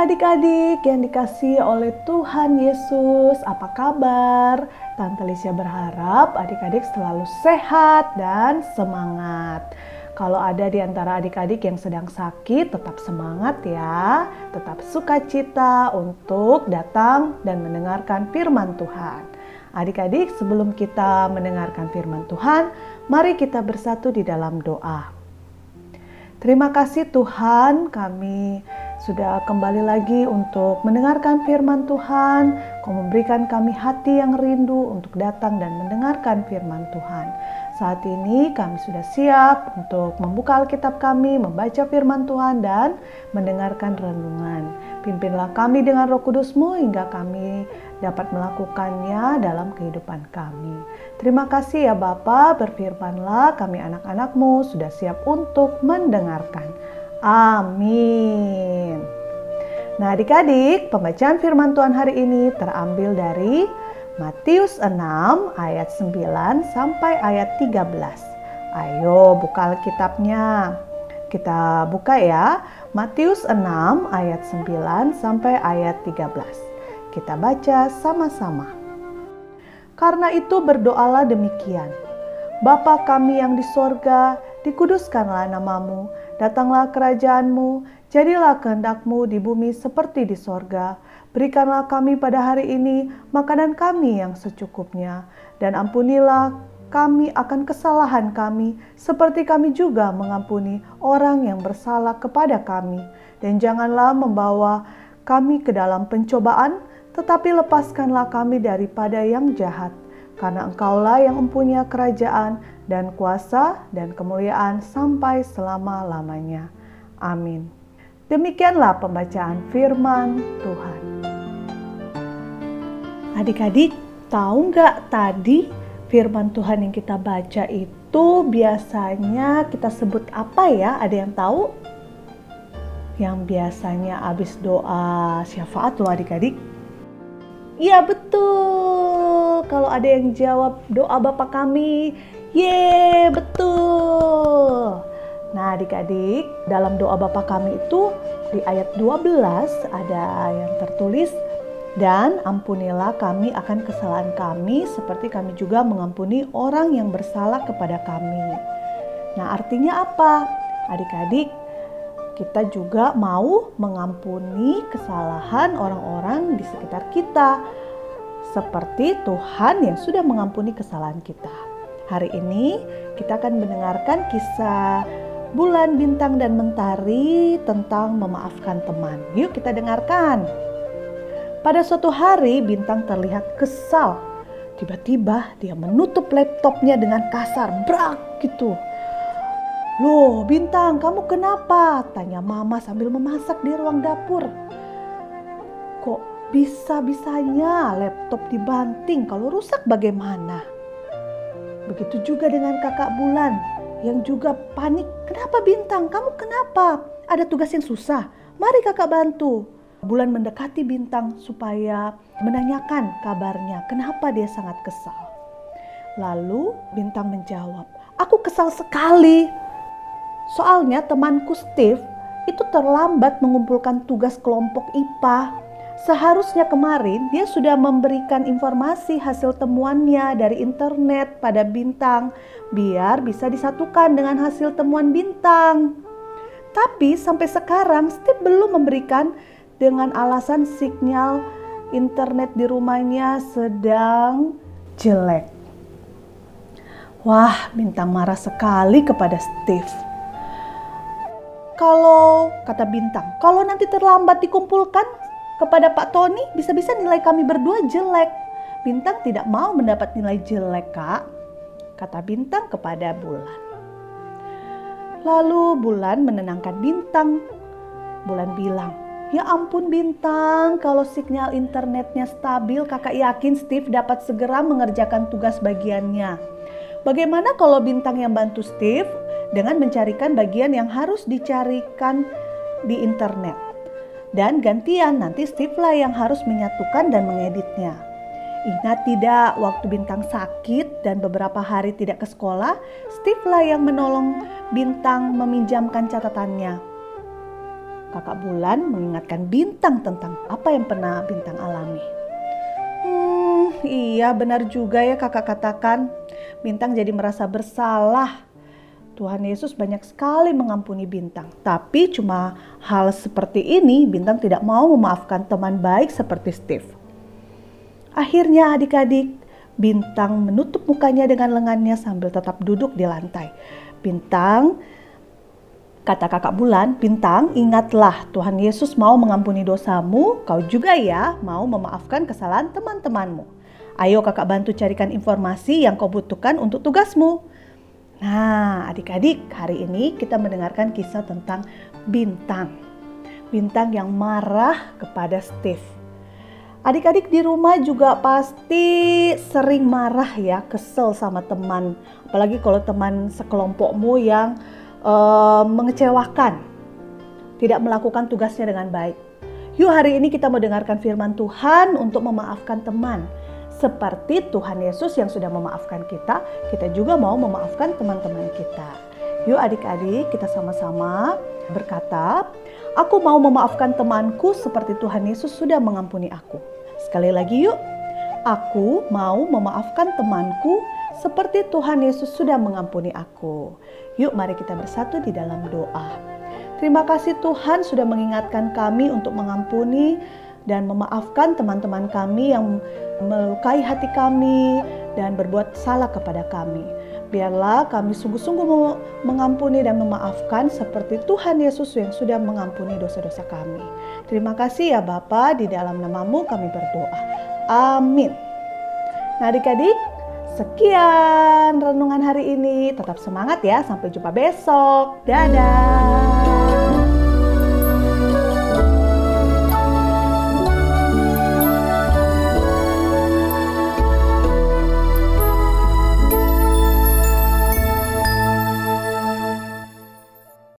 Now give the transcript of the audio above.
Adik-adik yang dikasih oleh Tuhan Yesus, apa kabar? Tante Lisha berharap adik-adik selalu sehat dan semangat. Kalau ada di antara adik-adik yang sedang sakit, tetap semangat ya. Tetap sukacita untuk datang dan mendengarkan firman Tuhan. Adik-adik, sebelum kita mendengarkan firman Tuhan, mari kita bersatu di dalam doa. Terima kasih Tuhan, kami sudah kembali lagi untuk mendengarkan firman Tuhan. Kau memberikan kami hati yang rindu untuk datang dan mendengarkan firman Tuhan. Saat ini kami sudah siap untuk membuka Alkitab kami, membaca firman Tuhan dan mendengarkan renungan. Pimpinlah kami dengan roh kudusmu hingga kami dapat melakukannya dalam kehidupan kami. Terima kasih ya Bapa, berfirmanlah kami anak-anakmu sudah siap untuk mendengarkan. Amin. Nah adik-adik, pembacaan firman Tuhan hari ini terambil dari Matius 6 ayat 9 sampai ayat 13. Ayo buka Alkitabnya. Kita buka ya. Matius 6 ayat 9 sampai ayat 13. Kita baca sama-sama. Karena itu berdoalah demikian. Bapa kami yang di sorga, dikuduskanlah namamu, datanglah kerajaanmu, jadilah kehendakmu di bumi seperti di sorga. Berikanlah kami pada hari ini makanan kami yang secukupnya, dan ampunilah kami akan kesalahan kami, seperti kami juga mengampuni orang yang bersalah kepada kami. Dan janganlah membawa kami ke dalam pencobaan, tetapi lepaskanlah kami daripada yang jahat, karena Engkaulah yang mempunyai kerajaan dan kuasa dan kemuliaan sampai selama-lamanya. Amin. Demikianlah pembacaan firman Tuhan. Adik-adik, tahu nggak tadi firman Tuhan yang kita baca itu biasanya kita sebut apa ya? Ada yang tahu? Yang biasanya habis doa syafaat loh adik-adik Iya betul. Kalau ada yang jawab doa Bapak kami, ye betul. Nah adik-adik, dalam doa Bapak kami itu di ayat 12 ada yang tertulis dan ampunilah kami akan kesalahan kami seperti kami juga mengampuni orang yang bersalah kepada kami. Nah artinya apa? Adik-adik, kita juga mau mengampuni kesalahan orang-orang di sekitar kita, seperti Tuhan yang sudah mengampuni kesalahan kita. Hari ini kita akan mendengarkan kisah bulan, bintang, dan mentari tentang memaafkan teman. Yuk, kita dengarkan. Pada suatu hari, bintang terlihat kesal. Tiba-tiba dia menutup laptopnya dengan kasar, brak gitu. Loh Bintang kamu kenapa? Tanya mama sambil memasak di ruang dapur. Kok bisa-bisanya laptop dibanting kalau rusak bagaimana? Begitu juga dengan kakak Bulan yang juga panik. Kenapa Bintang? Kamu kenapa? Ada tugas yang susah. Mari kakak bantu. Bulan mendekati Bintang supaya menanyakan kabarnya. Kenapa dia sangat kesal? Lalu Bintang menjawab, Aku kesal sekali. Soalnya temanku Steve itu terlambat mengumpulkan tugas kelompok IPA. Seharusnya kemarin dia sudah memberikan informasi hasil temuannya dari internet pada Bintang biar bisa disatukan dengan hasil temuan Bintang. Tapi sampai sekarang Steve belum memberikan dengan alasan sinyal internet di rumahnya sedang jelek. Wah, Bintang marah sekali kepada Steve. Kalau kata Bintang, kalau nanti terlambat dikumpulkan kepada Pak Tony, bisa-bisa nilai kami berdua jelek. Bintang tidak mau mendapat nilai jelek, Kak. Kata Bintang kepada Bulan. Lalu Bulan menenangkan Bintang. Bulan bilang, Ya ampun Bintang, kalau sinyal internetnya stabil, kakak yakin Steve dapat segera mengerjakan tugas bagiannya. Bagaimana kalau Bintang yang bantu Steve dengan mencarikan bagian yang harus dicarikan di internet. Dan gantian nanti Steve lah yang harus menyatukan dan mengeditnya. Ingat tidak waktu Bintang sakit dan beberapa hari tidak ke sekolah, Steve lah yang menolong Bintang meminjamkan catatannya. Kakak Bulan mengingatkan Bintang tentang apa yang pernah Bintang alami. Hmm, iya benar juga ya kakak katakan. Bintang jadi merasa bersalah. Tuhan Yesus banyak sekali mengampuni Bintang. Tapi cuma hal seperti ini Bintang tidak mau memaafkan teman baik seperti Steve. Akhirnya adik-adik, Bintang menutup mukanya dengan lengannya sambil tetap duduk di lantai. Bintang Kata kakak bulan, bintang, ingatlah Tuhan Yesus mau mengampuni dosamu, kau juga ya mau memaafkan kesalahan teman-temanmu. Ayo kakak bantu carikan informasi yang kau butuhkan untuk tugasmu. Nah, adik-adik, hari ini kita mendengarkan kisah tentang bintang. Bintang yang marah kepada Steve. Adik-adik di rumah juga pasti sering marah ya, kesel sama teman. Apalagi kalau teman sekelompokmu yang uh, mengecewakan, tidak melakukan tugasnya dengan baik. Yuk hari ini kita mau dengarkan firman Tuhan untuk memaafkan teman. Seperti Tuhan Yesus yang sudah memaafkan kita, kita juga mau memaafkan teman-teman kita. Yuk adik-adik kita sama-sama berkata, Aku mau memaafkan temanku seperti Tuhan Yesus sudah mengampuni aku. Sekali lagi yuk, aku mau memaafkan temanku seperti Tuhan Yesus sudah mengampuni aku. Yuk mari kita bersatu di dalam doa. Terima kasih Tuhan sudah mengingatkan kami untuk mengampuni dan memaafkan teman-teman kami yang melukai hati kami dan berbuat salah kepada kami. Biarlah kami sungguh-sungguh mengampuni dan memaafkan seperti Tuhan Yesus yang sudah mengampuni dosa-dosa kami. Terima kasih ya Bapa, di dalam namamu kami berdoa. Amin. Nah adik-adik, Sekian renungan hari ini. Tetap semangat ya. Sampai jumpa besok. Dadah.